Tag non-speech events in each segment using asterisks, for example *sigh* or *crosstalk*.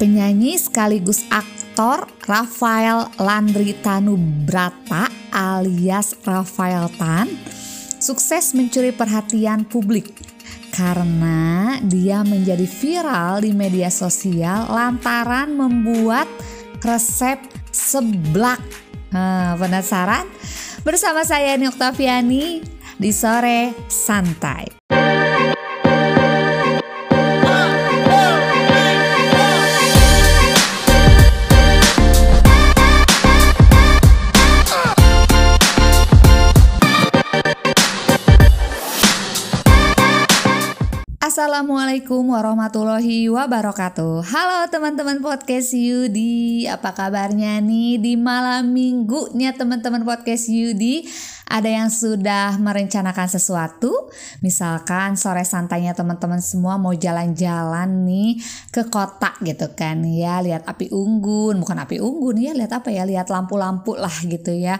Penyanyi sekaligus aktor Rafael Landry Tanubrata alias Rafael Tan sukses mencuri perhatian publik karena dia menjadi viral di media sosial lantaran membuat resep seblak. Nah, penasaran? Bersama saya Ni Oktaviani di sore santai. Assalamualaikum warahmatullahi wabarakatuh. Halo teman-teman podcast Yudi Apa kabarnya nih di malam minggunya teman-teman podcast Yudi Ada yang sudah merencanakan sesuatu? Misalkan sore santainya teman-teman semua mau jalan-jalan nih ke kota gitu kan ya Lihat api unggun, bukan api unggun ya lihat apa ya Lihat lampu-lampu lah gitu ya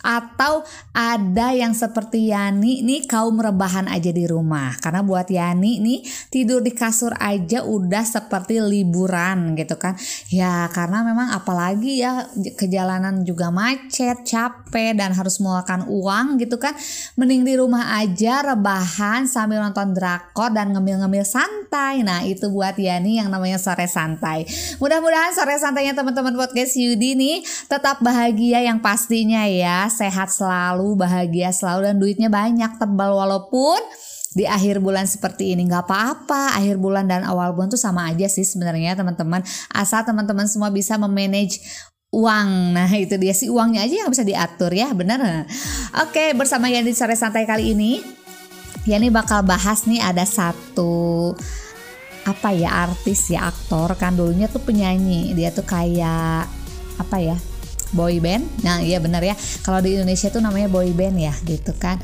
atau ada yang seperti Yani nih kaum rebahan aja di rumah. Karena buat Yani nih tidur di kasur aja udah seperti liburan gitu kan. Ya karena memang apalagi ya kejalanan juga macet capek dan harus mengeluarkan uang gitu kan. Mending di rumah aja rebahan sambil nonton drakor dan ngemil-ngemil santai. Nah itu buat Yani yang namanya sore santai. Mudah-mudahan sore santainya teman-teman podcast Yudi nih tetap bahagia yang pastinya ya sehat selalu, bahagia selalu dan duitnya banyak tebal walaupun di akhir bulan seperti ini nggak apa-apa. Akhir bulan dan awal bulan tuh sama aja sih sebenarnya teman-teman. Asal teman-teman semua bisa memanage uang. Nah itu dia sih uangnya aja yang bisa diatur ya bener. Oke bersama Yani sore santai kali ini Yani bakal bahas nih ada satu apa ya artis ya aktor kan dulunya tuh penyanyi. Dia tuh kayak apa ya boy band. Nah iya bener ya. Kalau di Indonesia tuh namanya boy band ya gitu kan.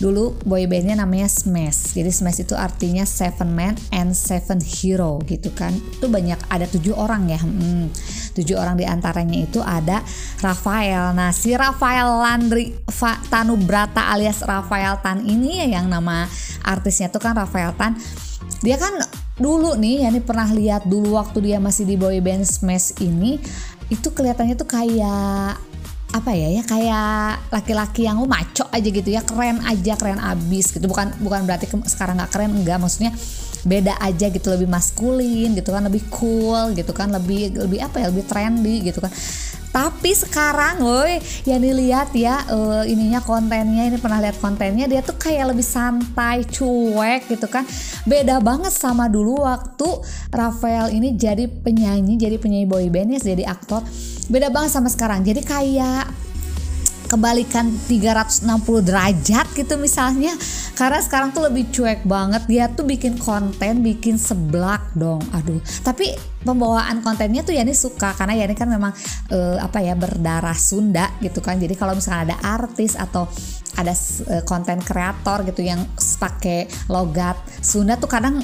Dulu boy bandnya namanya Smash. Jadi Smash itu artinya Seven Man and Seven Hero gitu kan. Itu banyak ada tujuh orang ya. Hmm, tujuh orang di antaranya itu ada Rafael. Nah si Rafael Landry Tanubrata alias Rafael Tan ini ya yang nama artisnya tuh kan Rafael Tan. Dia kan dulu nih, ya ini pernah lihat dulu waktu dia masih di boy band Smash ini itu kelihatannya tuh kayak apa ya ya kayak laki-laki yang oh, maco aja gitu ya. Keren aja keren abis gitu. Bukan bukan berarti sekarang nggak keren enggak. Maksudnya beda aja gitu lebih maskulin gitu kan lebih cool gitu kan lebih lebih apa ya lebih trendy gitu kan. Tapi sekarang woi yang dilihat ya uh, ininya kontennya ini pernah lihat kontennya dia tuh kayak lebih santai cuek gitu kan. Beda banget sama dulu waktu Rafael ini jadi penyanyi jadi penyanyi boy band ya jadi aktor. Beda banget sama sekarang. Jadi kayak kebalikan 360 derajat gitu misalnya. Karena sekarang tuh lebih cuek banget. Dia tuh bikin konten bikin seblak dong. Aduh. Tapi pembawaan kontennya tuh Yani suka. Karena Yani kan memang uh, apa ya berdarah Sunda gitu kan. Jadi kalau misalnya ada artis atau ada uh, konten kreator gitu yang pakai logat Sunda tuh kadang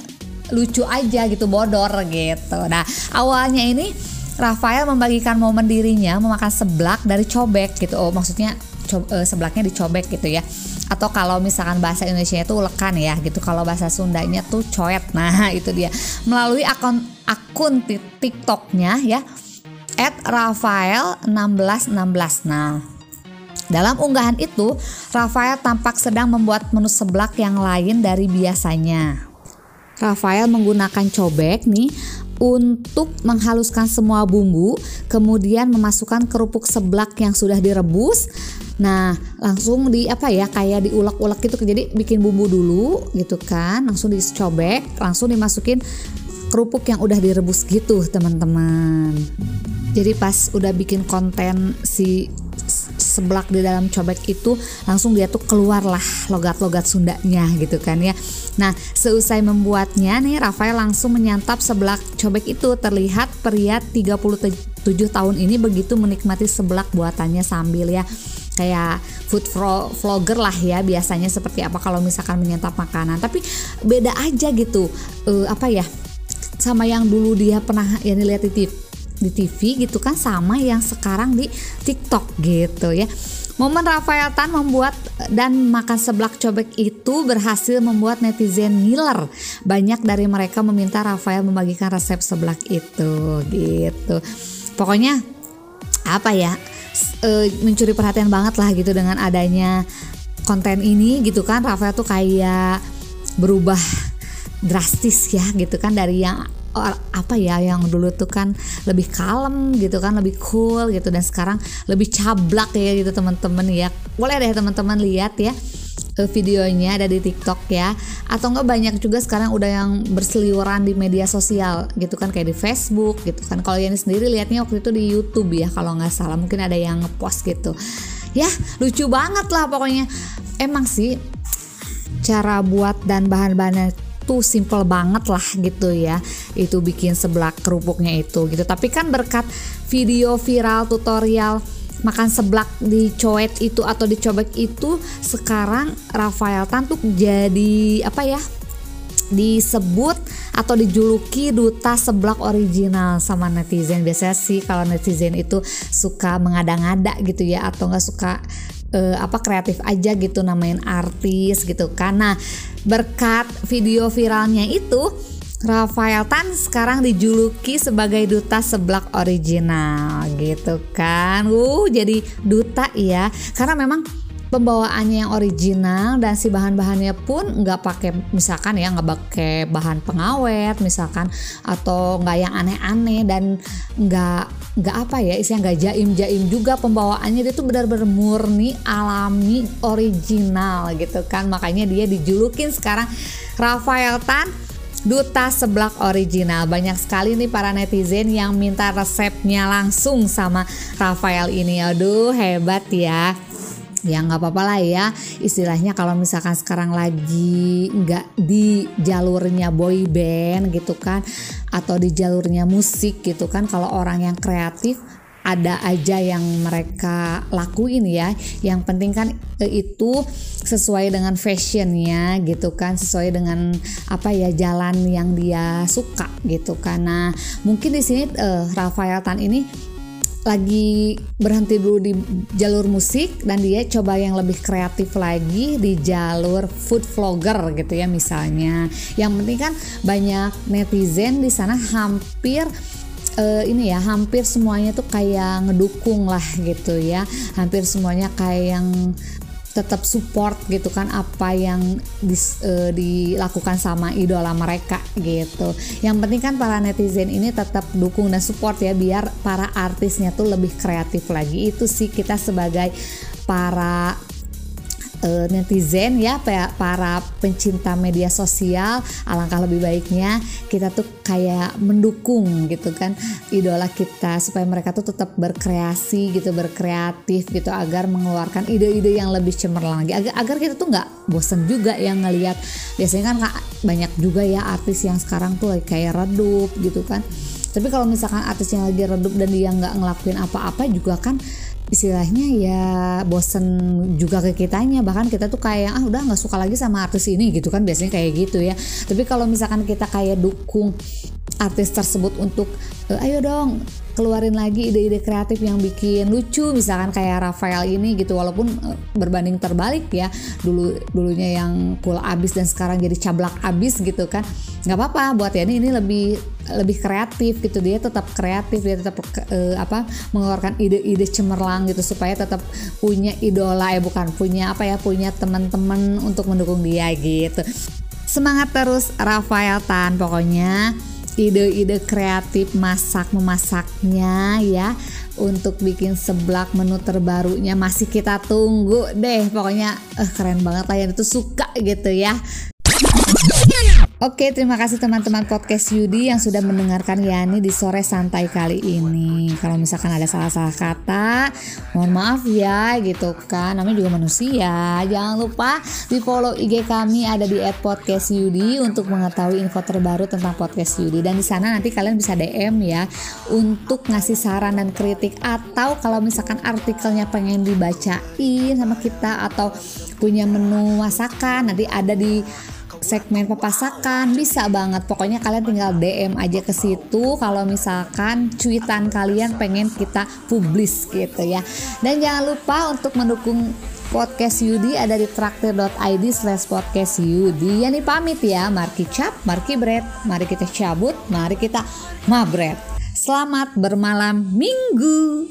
lucu aja gitu bodor gitu. Nah awalnya ini Rafael membagikan momen dirinya memakan seblak dari cobek gitu. Oh, maksudnya co uh, seblaknya dicobek gitu ya. Atau kalau misalkan bahasa Indonesia itu ulekan ya gitu. Kalau bahasa Sundanya tuh coet. *laughs* Nah, itu dia. Melalui akun akun TikToknya ya at Rafael 1616. Nah, dalam unggahan itu, Rafael tampak sedang membuat menu seblak yang lain dari biasanya. Rafael menggunakan cobek nih untuk menghaluskan semua bumbu, kemudian memasukkan kerupuk seblak yang sudah direbus. Nah, langsung di apa ya, kayak diulek-ulek gitu. Jadi bikin bumbu dulu gitu kan, langsung dicobek, langsung dimasukin kerupuk yang udah direbus gitu, teman-teman. Jadi pas udah bikin konten si seblak di dalam cobek itu langsung dia tuh keluarlah logat-logat Sundanya gitu kan ya. Nah, seusai membuatnya nih Rafael langsung menyantap seblak cobek itu. Terlihat pria 37 tahun ini begitu menikmati seblak buatannya sambil ya kayak food vlogger lah ya biasanya seperti apa kalau misalkan menyantap makanan tapi beda aja gitu uh, apa ya sama yang dulu dia pernah yang dilihat di TV di TV gitu kan sama yang sekarang di TikTok gitu ya. Momen Rafael Tan membuat dan makan seblak cobek itu berhasil membuat netizen ngiler. Banyak dari mereka meminta Rafael membagikan resep seblak itu gitu. Pokoknya apa ya e, mencuri perhatian banget lah gitu dengan adanya konten ini gitu kan Rafael tuh kayak berubah drastis ya gitu kan dari yang apa ya yang dulu tuh kan lebih kalem gitu kan lebih cool gitu. Dan sekarang lebih cablak ya gitu teman-teman ya. Boleh deh teman-teman lihat ya eh, videonya ada di TikTok ya. Atau enggak banyak juga sekarang udah yang berseliweran di media sosial gitu kan kayak di Facebook gitu kan. Kalau yang sendiri lihatnya waktu itu di YouTube ya kalau nggak salah. Mungkin ada yang ngepost gitu. Ya lucu banget lah pokoknya. Emang sih cara buat dan bahan-bahannya tuh simple banget lah gitu ya. Itu bikin seblak kerupuknya itu gitu. Tapi kan berkat video viral tutorial makan seblak di coet itu atau dicobek itu sekarang Rafael Tan tuh jadi apa ya disebut atau dijuluki duta seblak original sama netizen. Biasanya sih kalau netizen itu suka mengada-ngada gitu ya atau nggak suka uh, apa kreatif aja gitu namain artis gitu karena berkat video viralnya itu Rafael Tan sekarang dijuluki sebagai duta seblak original gitu kan. Uh jadi duta ya. Karena memang pembawaannya yang original dan si bahan-bahannya pun nggak pakai misalkan ya nggak pakai bahan pengawet misalkan atau nggak yang aneh-aneh dan nggak nggak apa ya isinya nggak jaim-jaim juga pembawaannya. Dia tuh benar-benar murni alami original gitu kan. Makanya dia dijulukin sekarang Rafael Tan Duta Seblak Original. Banyak sekali nih para netizen yang minta resepnya langsung sama Rafael ini. Aduh hebat ya ya nggak apa-apa lah ya istilahnya kalau misalkan sekarang lagi nggak di jalurnya boy band gitu kan atau di jalurnya musik gitu kan kalau orang yang kreatif ada aja yang mereka lakuin ya. Yang penting kan eh, itu sesuai dengan fashionnya gitu kan, sesuai dengan apa ya jalan yang dia suka gitu. Karena mungkin di sini uh, Rafael Tan ini lagi berhenti dulu di jalur musik dan dia coba yang lebih kreatif lagi di jalur food vlogger gitu ya misalnya. Yang penting kan banyak netizen di sana hampir uh, ini ya hampir semuanya tuh kayak ngedukung lah gitu ya hampir semuanya kayak yang tetap support gitu kan apa yang dis, uh, dilakukan sama idola mereka gitu. Yang penting kan para netizen ini tetap dukung dan support ya biar para artisnya tuh lebih kreatif lagi. Itu sih kita sebagai para uh, netizen ya para pencinta media sosial alangkah lebih baiknya kita tuh kayak mendukung gitu kan idola kita supaya mereka tuh tetap berkreasi gitu berkreatif gitu agar mengeluarkan ide-ide yang lebih cemerlang lagi. Agar agar kita tuh nggak bosen juga yang ngelihat biasanya kan banyak juga ya artis yang sekarang tuh kayak redup gitu kan. Tapi kalau misalkan artis yang lagi redup dan dia nggak ngelakuin apa-apa juga kan istilahnya ya bosen juga ke kitanya. Bahkan kita tuh kayak ah udah nggak suka lagi sama artis ini gitu kan. Biasanya kayak gitu ya. Tapi kalau misalkan kita kayak dukung artis tersebut untuk e, ayo dong keluarin lagi ide-ide kreatif yang bikin lucu misalkan kayak Rafael ini gitu walaupun uh, berbanding terbalik ya dulu dulunya yang cool abis dan sekarang jadi cablak abis gitu kan nggak apa-apa buat ya ini lebih lebih kreatif gitu dia tetap kreatif dia tetap uh, apa mengeluarkan ide-ide cemerlang gitu supaya tetap punya idola ya bukan punya apa ya punya teman-teman untuk mendukung dia gitu. Semangat terus Rafael Tan pokoknya ide-ide kreatif masak memasaknya ya. Untuk bikin seblak menu terbarunya masih kita tunggu deh. Pokoknya eh, keren banget lah yang itu suka gitu ya Oke, terima kasih teman-teman podcast Yudi yang sudah mendengarkan Yani di sore santai kali ini. Kalau misalkan ada salah-salah kata, mohon maaf ya gitu kan. Namanya juga manusia. Jangan lupa di follow IG kami ada di @podcastyudi untuk mengetahui info terbaru tentang podcast Yudi. Dan di sana nanti kalian bisa DM ya untuk ngasih saran dan kritik atau kalau misalkan artikelnya pengen dibacain sama kita atau punya menu masakan nanti ada di segmen pepasakan bisa banget. Pokoknya kalian tinggal DM aja ke situ kalau misalkan cuitan kalian pengen kita publis gitu ya. Dan jangan lupa untuk mendukung podcast Yudi ada di traktir.id slash podcast Yudi. Yani pamit ya. Marki cap, Marki bread Mari kita cabut, mari kita mabret. Selamat bermalam minggu